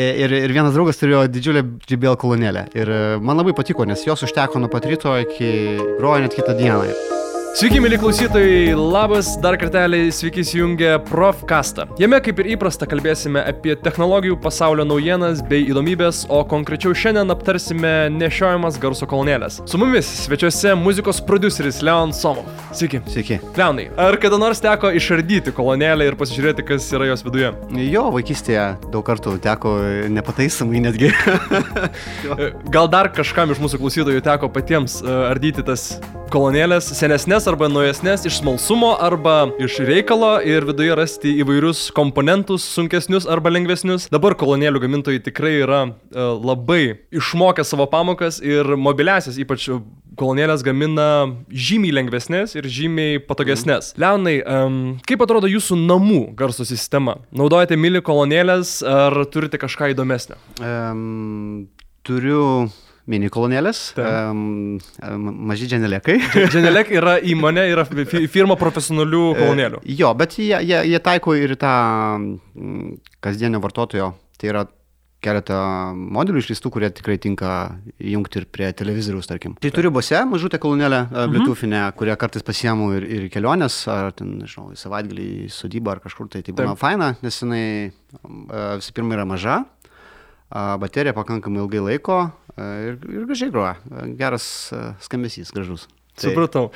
Ir, ir vienas draugas turėjo didžiulę JBL kolonėlę. Ir man labai patiko, nes jos užteko nuo pat ryto iki grojo net kitą dieną. Sveiki, mėly klausytojai, labas, dar kartelį sveiki įsijungę Profcastą. Jame, kaip ir įprasta, kalbėsime apie technologijų pasaulio naujienas bei įdomybės, o konkrečiau šiandien aptarsime nešiojamas garso kolonėlės. Su mumis svečiuose muzikos produceris Leon Somov. Sveiki. Sveiki. Leonai, ar kada nors teko išardyti kolonėlę ir pasižiūrėti, kas yra jos viduje? Jo, vaikystėje daug kartų teko nepataisomai netgi. Gal dar kažkam iš mūsų klausytojų teko patiems e, ardyti tas kolonėlės senesnės arba naujesnės iš smalsumo arba iš reikalo ir viduje rasti įvairius komponentus, sunkesnius arba lengvesnius. Dabar kolonėlių gamintojai tikrai yra e, labai išmokę savo pamokas ir mobiliasias, ypač kolonėlės gamina žymiai lengvesnės ir žymiai patogesnės. Mm. Leonai, um, kaip atrodo jūsų namų garso sistema? Naudojate mili kolonėlės ar turite kažką įdomesnio? Um, turiu mini kolonėlės, um, maži dženelekai. Dženelek yra įmonė, yra firma profesionalių e, kolonėlių. Jo, bet jie, jie, jie taiko ir tą kasdienio vartotojo. Tai yra keletą modelių išleistų, kurie tikrai tinka jungti ir prie televizoriaus, tarkim. Tai turiu bose mažutę kolonėlę, e, mhm. Bluetoothinę, kurią kartais pasiemu ir, ir kelionės, ar ten, nežinau, į savaitgalį, į sodybą ar kažkur tai. Tai būna faina, nes jinai e, visų pirma yra maža, baterija pakankamai ilgai laiko, ir, ir gražiai groja. Geras skambesys, gražus. Tai. Supratau.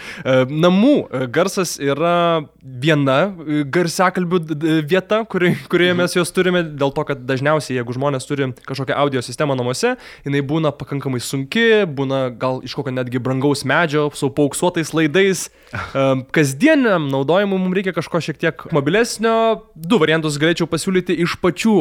Namų garsas yra viena garsiakalbių vieta, kuri, kurioje mhm. mes juos turime, dėl to, kad dažniausiai, jeigu žmonės turi kažkokią audio sistemą namuose, jinai būna pakankamai sunki, būna gal iš kokio netgi brangaus medžio, su pauksuotais laidais. Kasdieniam naudojimui mums reikia kažko šiek tiek mobilesnio. Du variantus galėčiau pasiūlyti iš pačių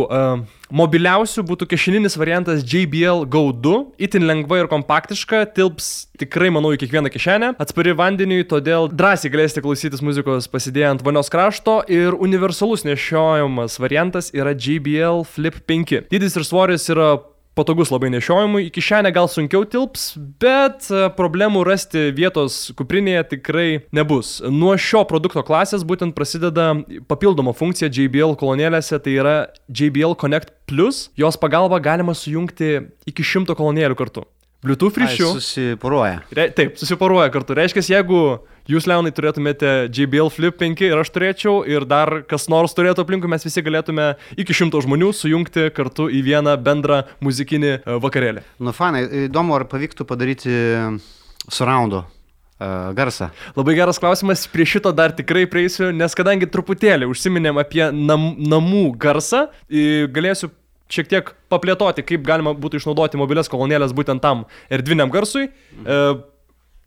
mobiliausių būtų kišeninis variantas JBL Go 2, itin lengva ir kompaktiška, tilps tikrai, manau, į kiekvieną kišenę, atspari vandeniui, todėl drąsiai galėsite klausytis muzikos pasidėję ant vanios krašto. Ir universalus nešiojamas variantas yra JBL Flip 5. Dydis ir svoris yra patogus labai nešiojimui, į kišenę gal sunkiau tilps, bet e, problemų rasti vietos kuprinėje tikrai nebus. Nuo šio produkto klasės būtent prasideda papildoma funkcija JBL kolonėlėse, tai yra JBL Connect Plus, jos pagalba galima sujungti iki šimto kolonėlių kartu. Bluetooth ryšiu. Susiporuoja. Re, taip, susiporuoja kartu. Reiškia, jeigu jūs, Leonai, turėtumėte JBL Flip 5 ir aš turėčiau, ir dar kas nors turėtų aplinkui, mes visi galėtume iki šimto žmonių sujungti kartu į vieną bendrą muzikinį e, vakarėlį. Nu, fanai, įdomu, ar pavyktų padaryti suraundo e, garsą? Labai geras klausimas, prie šito dar tikrai prieisiu, nes kadangi truputėlį užsiminėm apie nam, namų garsą, galėsiu šiek tiek paplėtoti, kaip galima būtų išnaudoti mobilias kolonėlės būtent tam erdviniam garsui. Mhm. E,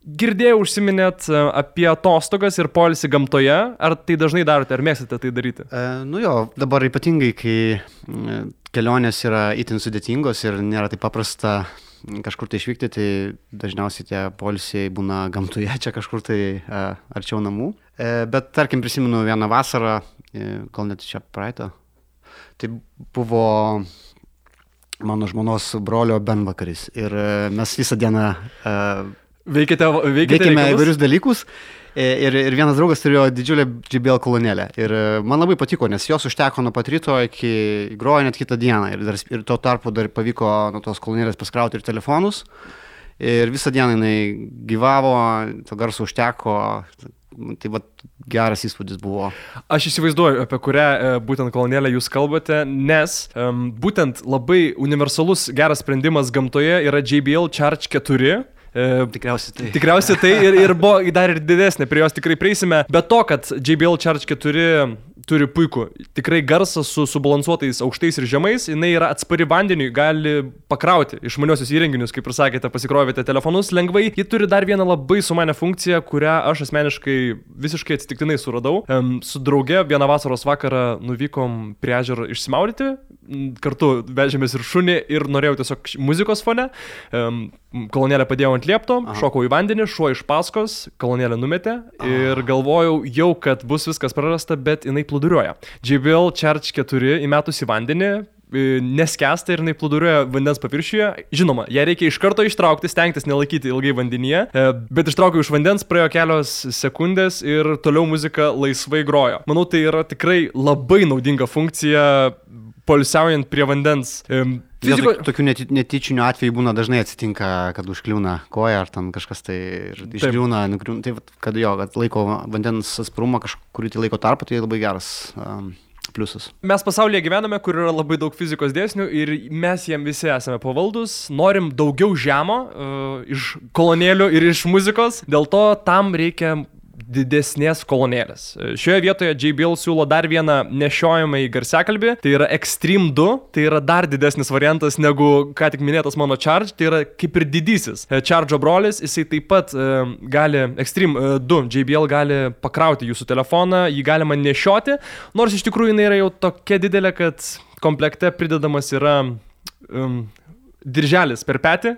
girdėjau užsiminėt e, apie atostogas ir polisį gamtoje. Ar tai dažnai darote, ar mėgstate tai daryti? E, nu jo, dabar ypatingai, kai kelionės yra itin sudėtingos ir nėra taip paprasta kažkur tai išvykti, tai dažniausiai tie polisiai būna gamtoje, čia kažkur tai e, arčiau namų. E, bet tarkim prisimenu vieną vasarą, e, kol net čia praeitą Tai buvo mano žmonos brolio benvakaris. Ir e, mes visą dieną uh, veikėte, veikėte veikėme įvairius dalykus. E, ir, ir vienas draugas turėjo didžiulę JBL kolonėlę. Ir man labai patiko, nes jos užteko nuo pat ryto iki grojo net kitą dieną. Ir, dar, ir tuo tarpu dar pavyko nuo tos kolonėlės paskrauti ir telefonus. Ir visą dieną jinai gyvavo, to garso užteko, Tai va geras įspūdis buvo. Aš įsivaizduoju, apie kurią e, būtent kolonėlę jūs kalbate, nes um, būtent labai universalus geras sprendimas gamtoje yra JBL Charge 4. E, tikriausiai tai. Tikriausiai tai ir, ir buvo dar ir didesnė, prie jos tikrai prieisime. Bet to, kad JBL Charge 4 turi puikų, tikrai garsą su subalansuotais aukštais ir žemais, jinai yra atspari vandeniui, gali pakrauti išmaniosius įrenginius, kaip ir sakėte, pasikrovėte telefonus lengvai. Ji turi dar vieną labai sumanę funkciją, kurią aš asmeniškai visiškai atsitiktinai suradau. Su drauge vieną vasaros vakarą nuvykom prie ežero išsimaudyti, kartu vežėmės ir šunį ir norėjau tiesiog muzikos fone. Kolonėlę padėjau ant liepto, Aha. šokau į vandenį, šuo iš paskos, kolonėlę numetė ir galvojau jau, kad bus viskas prarasta, bet jinai plūduriuoja. JBL Charge 4 įmetus į vandenį, neskęsta ir jinai plūduriuoja vandens paviršiuje. Žinoma, ją reikia iš karto ištraukti, stengtis nelaikyti ilgai vandenyje, e, bet ištraukiau iš vandens, praėjo kelios sekundės ir toliau muzika laisvai grojo. Manau, tai yra tikrai labai naudinga funkcija polisiaujant prie vandens. Fiziko... Fiziko... Tokių nety, netyčinių atvejų būna dažnai atsitinka, kad užkliūna koja ar ten kažkas tai iškliūna, nukliūna. Tai kad jo, kad laiko vandens atsparumą kažkurį tai laiko tarpą, tai labai geras um, pliusas. Mes pasaulyje gyvename, kur yra labai daug fizikos dėsnių ir mes jiem visi esame pavaldus, norim daugiau žemo uh, iš kolonėlių ir iš muzikos, dėl to tam reikia didesnės kolonėlės. Šioje vietoje JBL siūlo dar vieną nešiojamą į garsiakalbį, tai yra Extreme 2, tai yra dar didesnis variantas negu ką tik minėtas mano Charge, tai yra kaip ir didysis Charge brolis, jisai taip pat uh, gali, Extreme uh, 2, JBL gali pakrauti jūsų telefoną, jį galima nešioti, nors iš tikrųjų jinai yra jau tokia didelė, kad komplekte pridedamas yra um, dirželis per petį,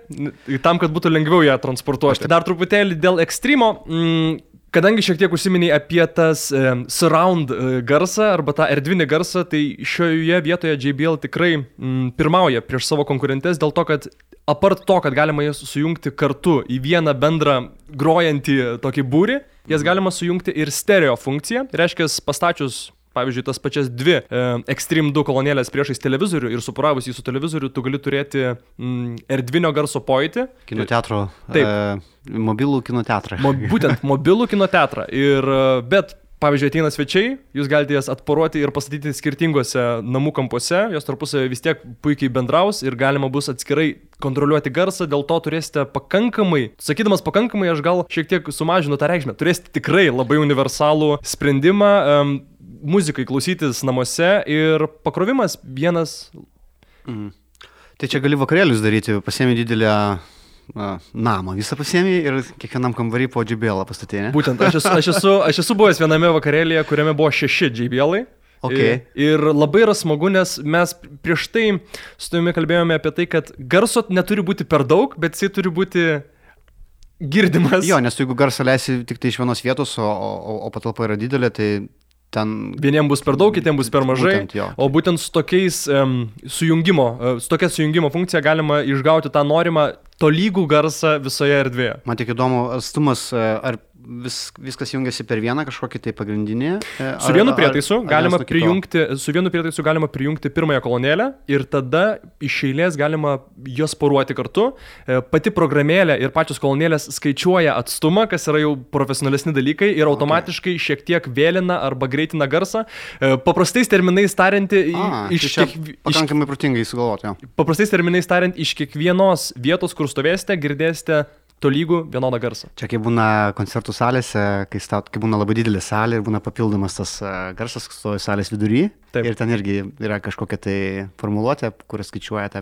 tam, kad būtų lengviau ją transportuoti. Dar truputėlį dėl ekstremo. Mm, Kadangi šiek tiek užsiminiai apie tas e, surround e, garsą arba tą erdvinį garsą, tai šioje vietoje JBL tikrai mm, pirmauja prieš savo konkurentes dėl to, kad apart to, kad galima jas sujungti kartu į vieną bendrą grojantį tokį būrį, jas galima sujungti ir stereo funkciją. Reiškia, pastačius pavyzdžiui, tas pačias dvi e, Extreme 2 kolonėlės priešais televizorių ir supuravus jį su televizoriu, tu gali turėti mm, erdvinio garso pojūtį. Kino teatro. Taip. E, mobilų kino teatrą. Mo, būtent mobilų kino teatrą. Ir, e, bet Pavyzdžiui, ateina svečiai, jūs galite jas atporuoti ir pastatyti skirtingose namų kampuose, jos tarpusavį vis tiek puikiai bendraus ir galima bus atskirai kontroliuoti garsą, dėl to turėsite pakankamai, sakydamas pakankamai, aš gal šiek tiek sumažinu tą reikšmę, turėsite tikrai labai universalų sprendimą. Um, muzikai klausytis namuose ir pakrovimas vienas. Mm. Tai čia gali vakarėlius daryti, pasiemi didelę na, namą, visą pasiemi ir kiekvienam kambarį po JBL pastatė. Būtent, aš esu, aš, esu, aš esu buvęs viename vakarėlėje, kuriame buvo šeši JBL. -ai. Okay. Ir, ir labai yra smagu, nes mes prieš tai su tavimi kalbėjome apie tai, kad garso neturi būti per daug, bet jisai turi būti girdimas. Jo, nes jeigu garsą leisi tik tai iš vienos vietos, o, o, o patalpa yra didelė, tai ten... Vieniems bus per daug, kitiems bus per mažai. Būtent, jo. o būtent su tokiais um, sujungimo, uh, su tokia sujungimo funkcija galima išgauti tą norimą tolygų garsą visoje erdvėje. Man tik įdomu, atstumas, e, ar vis, viskas jungiasi per vieną kažkokį tai pagrindinį. E, ar, su vienu prietaisu ar, galima ar prijungti, su vienu prietaisu galima prijungti pirmąją kolonėlę ir tada iš eilės galima juos poruoti kartu. E, pati programėlė ir pačios kolonėlės skaičiuoja atstumą, kas yra jau profesionalesni dalykai ir automatiškai okay. šiek tiek vėlina arba greitina garsą. E, paprastais terminais tariant, A, iš tai kiek... Pakankamai protingai sugalvoti. Paprastais terminais tariant, iš kiekvienos vietos, kur stovėsite, girdėsite tolygų vienodą garsą. Čia kaip būna koncertų salėse, kai, stat, kai būna labai didelė salė ir būna papildomas tas uh, garsas, kas stovi salės vidury. Taip. Ir ten irgi yra kažkokia tai formuluotė, kuris skaičiuoja tą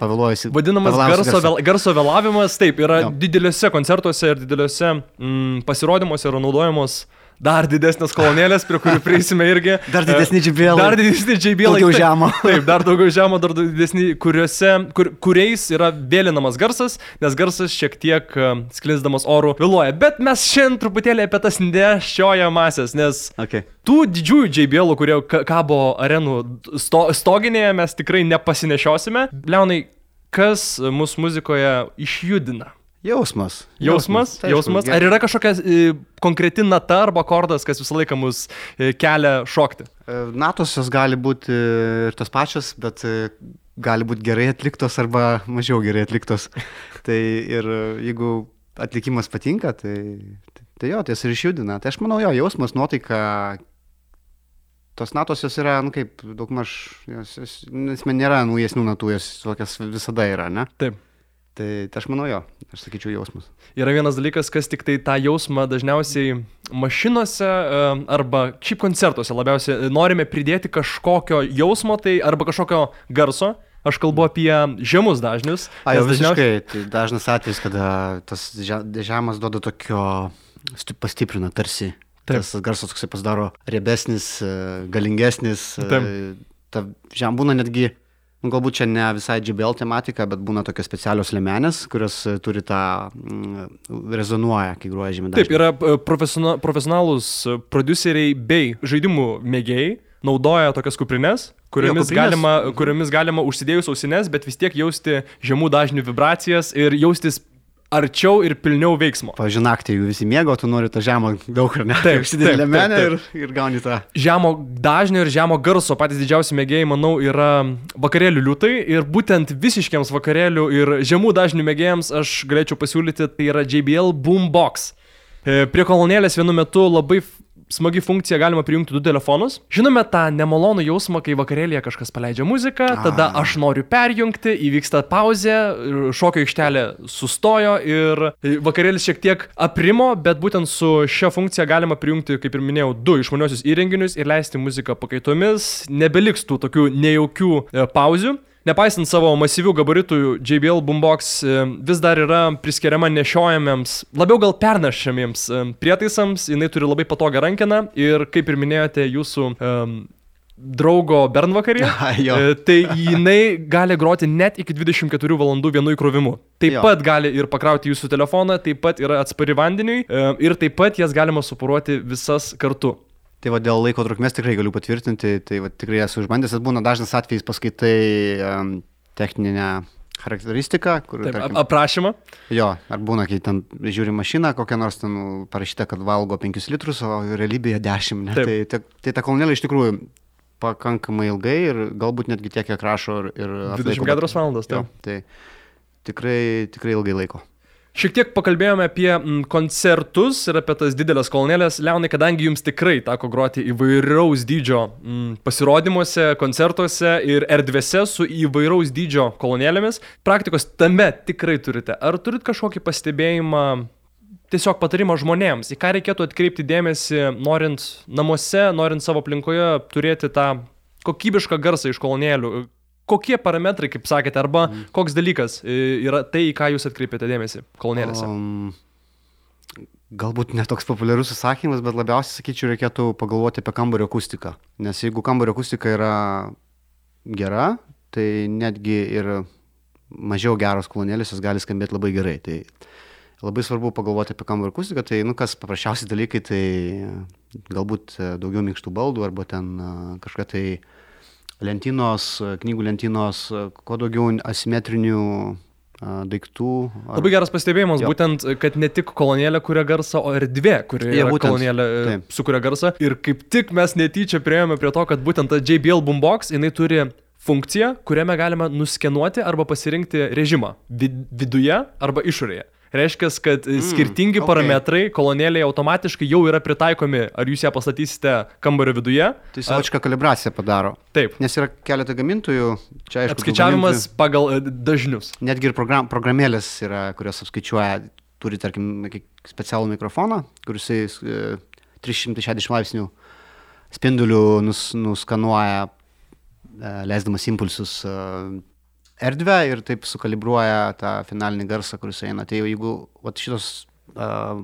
pavėluojusi. Vadinamas garso, vėl, garso vėlavimas, taip, yra jo. dideliuose koncertuose ir dideliuose mm, pasirodymuose yra naudojamos uh, dar didesnės kolonėlės, prie kurių prieisime irgi. Dar didesni džibėlai. Dar didesni džibėlai. Daugiau žemo. Taip, dar daugiau žemo, dar didesni, kuriuose, kur, kuriais yra vėlinamas garsas, nes garsas šiek tiek uh, sklisdamas orų vėluoja. Bet mes šiandien truputėlį apie tas nešiojamasės, nes okay. tų didžiųjų džibėlų, kurie kabo arenų sto, stoginėje, mes tikrai nepasinešiosime. Leonai, kas mūsų muzikoje išjudina? Jausmas. Jausmas? Tai jausmas. Ar yra kažkokia e, konkreti nata arba akordas, kas visą laiką mus e, kelia šokti? E, natos jos gali būti ir tos pačios, bet gali būti gerai atliktos arba mažiau gerai atliktos. tai ir jeigu atlikimas patinka, tai, tai, tai jo, jas ir išjudina. Tai aš manau, jo, jausmas, nuotaika, tos natos jos yra, nu kaip, daugmaž, nes man nėra naujesnių natų, jos tokias visada yra, ne? Taip. Tai, tai aš manau jo, aš sakyčiau jausmas. Yra vienas dalykas, kas tik tai tą jausmą dažniausiai mašinose arba šiaip koncertuose labiausiai norime pridėti kažkokio jausmo, tai arba kažkokio garso. Aš kalbu apie žemus dažnius. A, jau visiškai, tai dažnas atvejis, kada tas žemas duoda tokio, pastiprina tarsi. Taip. Tas garsas toksai pasidaro riebesnis, e, galingesnis. E, Taip. Ta žem būna netgi galbūt čia ne visai JBL tematika, bet būna tokios specialios lemenės, kurios e, turi tą mm, rezonuoja, kai groja žemė. Taip, yra e, profesiona, profesionalūs produceriai bei žaidimų mėgėjai naudoja tokias kuprinės, kuriomis, jo, kuprinės. galima, kuriomis galima užsidėjus ausines, bet vis tiek jausti žemų dažnių vibracijas ir jaustis arčiau ir pilniau veiksmo. Pavyzdžiui, naktį jeigu visi mėgo, tu nori tą žemą daug ar ne? Taip, užsidėlė taip, menę ir, ir gauni tą. Žemo dažnio ir žemo garso patys didžiausi mėgėjai, manau, yra vakarėlių liūtai ir būtent visiškiams vakarėlių ir žemų dažnių mėgėjams aš galėčiau pasiūlyti, tai yra JBL Boombox. E, Prie kolonėlės vienu metu labai smagi funkcija galima prijungti du telefonus. Žinome tą nemalonų jausmą, kai vakarėlėje kažkas paleidžia muziką, tada aš noriu perjungti, įvyksta pauzė, šokio aikštelė sustojo ir vakarėlis šiek tiek aprimo, bet būtent su šia funkcija galima prijungti, kaip ir minėjau, du išmaniosius įrenginius ir leisti muziką pakaitomis, nebeliks tų tokių nejaukių e, pauzių. Nepaisant savo masyvių gabaritų, JBL Boombox e, vis dar yra priskiriama nešiojamiems, labiau gal pernašamiems e, prietaisams, jinai turi labai patogią rankeną ir, kaip ir minėjote, jūsų um, draugo Bernvakarį, tai jinai gali groti net iki 24 valandų vienu įkrovimu. Taip Jo. pat gali ir pakrauti jūsų telefoną, taip pat yra atspari vandeniui ir taip pat jas galima suporuoti visas kartu. Tai va dėl laiko trukmės tikrai galiu patvirtinti, tai va tikrai esu išbandęs, tas būna dažnas atvejis paskaitai um, techninę charakteristiką, kur... Taip, tarkim, ap- aprašymą. Jo, ar būna, kai ten žiūri mašiną, kokią nors ten nu, parašyta, kad valgo 5 litrus, o realybėje 10. Ne? Taip. Tai, tai, tai ta kolonėlė iš tikrųjų pakankamai ilgai ir galbūt netgi tiek, kiek rašo ir... ir atlaiko, 24 bet- valandas, Jo, taip. tai tikrai, tikrai ilgai laiko. Šiek tiek pakalbėjome apie mm, koncertus ir apie tas didelės kolonėlės. Leonai, kadangi jums tikrai teko groti įvairaus dydžio mm, pasirodymuose, koncertuose ir erdvėse su įvairaus dydžio kolonėlėmis, praktikos tame tikrai turite. Ar turit kažkokį pastebėjimą, tiesiog patarimą žmonėms, į ką reikėtų atkreipti dėmesį, norint namuose, norint savo aplinkoje turėti tą kokybišką garsą iš kolonėlių? Kokie parametrai, kaip sakėte, arba koks dalykas e, yra tai, į ką jūs atkreipiate dėmesį kolonėlėse? Um, galbūt netoks populiarus atsakymas, bet labiausiai, sakyčiau, reikėtų pagalvoti apie kambario akustiką. Nes jeigu kambario akustika yra gera, tai netgi ir mažiau geros kolonėlės jos gali skambėti labai gerai. Tai labai svarbu pagalvoti apie kambario akustiką, tai, nu, kas paprasčiausi dalykai, tai galbūt e, daugiau minkštų baldų arba ten e, kažkokia tai lentynos, knygų lentynos, kuo daugiau asimetrinių daiktų. ar- Labai geras pastebėjimas, Jo. būtent, kad ne tik kolonėlė kuria garsą, o erdvė, kuri yra būtent. kolonėlė e, Taip. sukuria garsą. Ir kaip tik mes netyčia prieėjome prie to, kad būtent ta JBL Boombox, jinai turi funkciją, kuriame galima nuskenuoti arba pasirinkti režimą vid viduje arba išorėje. Reiškia, kad mm, skirtingi okay. parametrai kolonėlėje automatiškai jau yra pritaikomi, ar jūs ją pastatysite kambario viduje. Tai savotišką kalibraciją padaro. Taip. Nes yra keletą gamintojų, čia aišku. Apskaičiavimas gamintojų- pagal e, dažnius. Netgi ir program, programėlės yra, kurios apskaičiuoja, turi, tarkim, specialų mikrofoną, kuris e, 360 laipsnių spindulių nus, nuskanuoja, e, leisdamas impulsus e, erdvę ir taip sukalibruoja tą finalinį garsą, kuris eina. Tai jeigu vat, šitos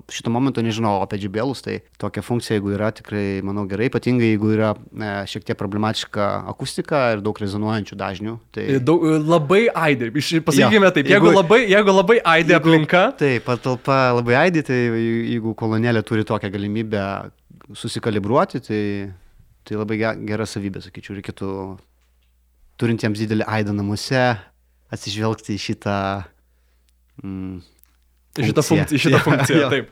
šito momento nežinau apie JBLus, tai tokia funkcija, jeigu yra, tikrai, manau, gerai, ypatingai jeigu yra e, šiek tiek problematiška akustika ir daug rezonuojančių dažnių. Tai... E, Daug, e, labai aidė. Pasakykime Jo. taip, jeigu, Jeigu- labai, jeigu labai aidė Jeigu- aplinka, Taip, patalpa labai aidi, tai je- jeigu kolonėlė turi tokią galimybę susikalibruoti, tai, tai labai ge- gera savybė, sakyčiau, reikėtų turintiems didelį aidą namuose atsižvelgti į šitą... Mm, šitą funkciją. funkciją, šitą funkciją jo. taip.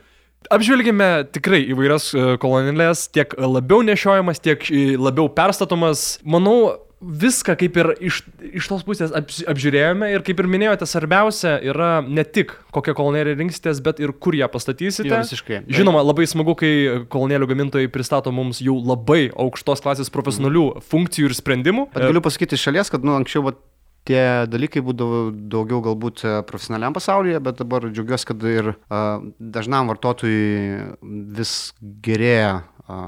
Apžvelgime tikrai įvairias e, kolonėlės, tiek labiau nešiojamas, tiek e, labiau perstatomas. Manau, viską kaip ir iš, iš tos pusės apsi- apžiūrėjome ir kaip ir minėjote, svarbiausia yra ne tik kokią kolonėlę rinksitės, bet ir kur ją pastatysite. Jo, visiškai. Žinoma, labai smagu, kai kolonėlių gamintojai pristato mums jau labai aukštos klasės profesionalių funkcijų ir sprendimų. Bet galiu pasakyti iš šalies, kad nu, anksčiau vat, tie dalykai būdavo daugiau galbūt e, profesionaliam pasaulyje, bet dabar džiaugiuosi, kad ir a, dažnam vartotojui vis gerėja a,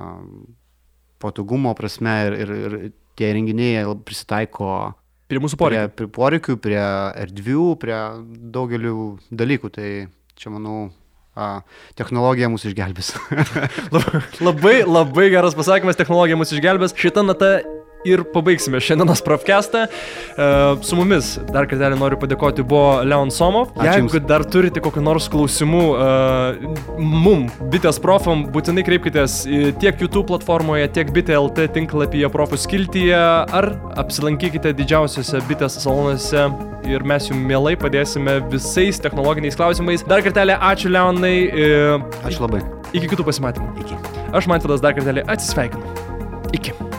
patogumo prasme ir, ir, ir tie renginiai prisitaiko Prie mūsų prie, poreikių. prie poreikių, prie erdvių, prie daugelių dalykų. Tai čia, manau, a, technologija mus išgelbės. Labai, labai geras pasakymas, technologija mus išgelbės. Šitą natą ir pabaigsime šiandienos profkestą. Uh, su mumis dar kartelį noriu padėkoti buvo Leon. Ačiū Jeigu dar turite kokiu nors klausimų uh, mum, bitės profam, būtinai kreipkitės tiek YouTube platformoje, tiek bitė.lt tinklapyje profų skiltyje ar apsilankykite didžiausiose bitės salonuose ir mes jums mielai padėsime visais technologiniais klausimais. Dar kartelį ačiū Leonai, e, Ačiū labai. iki kitų pasimatymų. Iki. Aš man tada dar kartelį atsisveikinu. Iki.